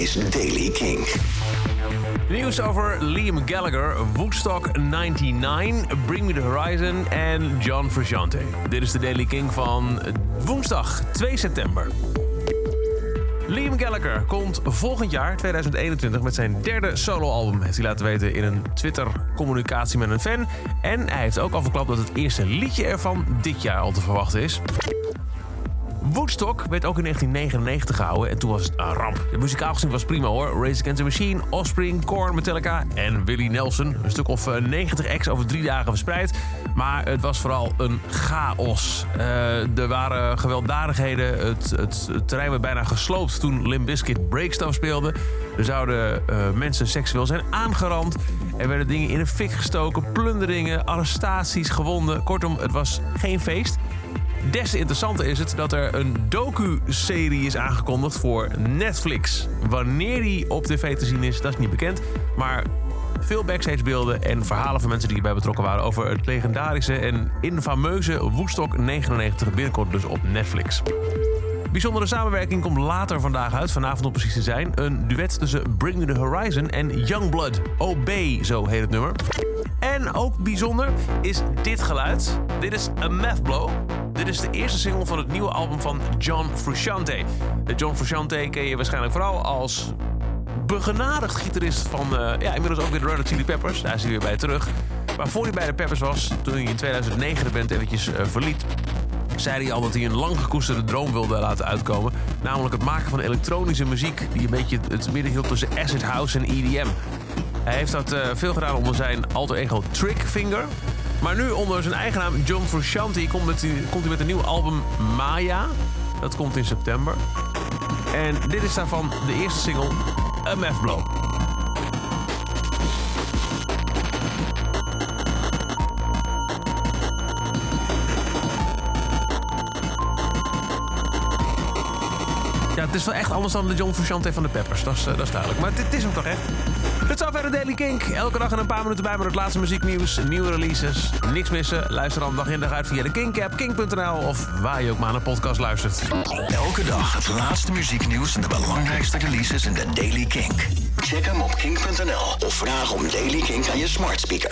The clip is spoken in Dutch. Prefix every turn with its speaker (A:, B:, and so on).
A: is Daily King.
B: Nieuws over Liam Gallagher, Woodstock 99, Bring Me The Horizon en John Frusciante. Dit is de Daily King van woensdag 2 september. Liam Gallagher komt volgend jaar, 2021, met zijn derde soloalbum. Heeft hij laten weten in een Twitter-communicatie met een fan. En hij heeft ook al verklapt dat het eerste liedje ervan dit jaar al te verwachten is. Woodstock werd ook in 1999 gehouden en toen was het een ramp. De muzikaal gezien was prima hoor. Race Against the Machine, Offspring, Korn, Metallica en Willie Nelson. Een stuk of 90 acts over drie dagen verspreid. Maar het was vooral een chaos. Uh, er waren gewelddadigheden. Het, het, terrein werd bijna gesloopt toen Limp Bizkit Breakstuff speelde. Er zouden uh, mensen seksueel zijn aangerand. Er werden dingen in een fik gestoken, plunderingen, arrestaties, gewonden. Kortom, het was geen feest. Des te interessanter is het dat er een docu-serie is aangekondigd voor Netflix. Wanneer die op tv te zien is, dat is niet bekend. Maar veel backstagebeelden en verhalen van mensen die erbij betrokken waren over het legendarische en infameuze Woodstock 99 binnenkort dus op Netflix. Bijzondere samenwerking komt later vandaag uit, vanavond om precies te zijn. Een duet tussen Bring Me The Horizon en Youngblood. OB, zo heet het nummer. En ook bijzonder is dit geluid. Dit is A Meth Blow. Dit is de eerste single van het nieuwe album van John Frusciante. John Frusciante ken je waarschijnlijk vooral als begenadigd gitarist van uh, ja, inmiddels ook weer de Red Hot Chili Peppers. Daar is hij weer bij terug. Maar voor hij bij de Peppers was, toen hij in 2009 de band eventjes uh, verliet... zei hij al dat hij een lang gekoesterde droom wilde laten uitkomen. Namelijk het maken van elektronische muziek... die een beetje het midden hield tussen acid house en EDM. Hij heeft dat uh, veel gedaan onder zijn alter ego Trickfinger... Maar nu onder zijn eigen naam John Frusciante komt, komt hij met een nieuw album Maya. Dat komt in september. En dit is daarvan de eerste single, Meth Blow. Ja, het is wel echt anders dan de John Frusciante van de Peppers. Dat is, dat is duidelijk. Maar dit is hem toch echt? Tot zover de Daily Kink. Elke dag een paar minuten bij met het laatste muzieknieuws, nieuwe releases. Niks missen. Luister dan dag in dag uit via de Kink-app, kink.nl of waar je ook maar naar een podcast luistert.
A: Elke dag het laatste muzieknieuws en de belangrijkste releases in de Daily Kink. Check hem op kink.nl of vraag om Daily Kink aan je smart speaker.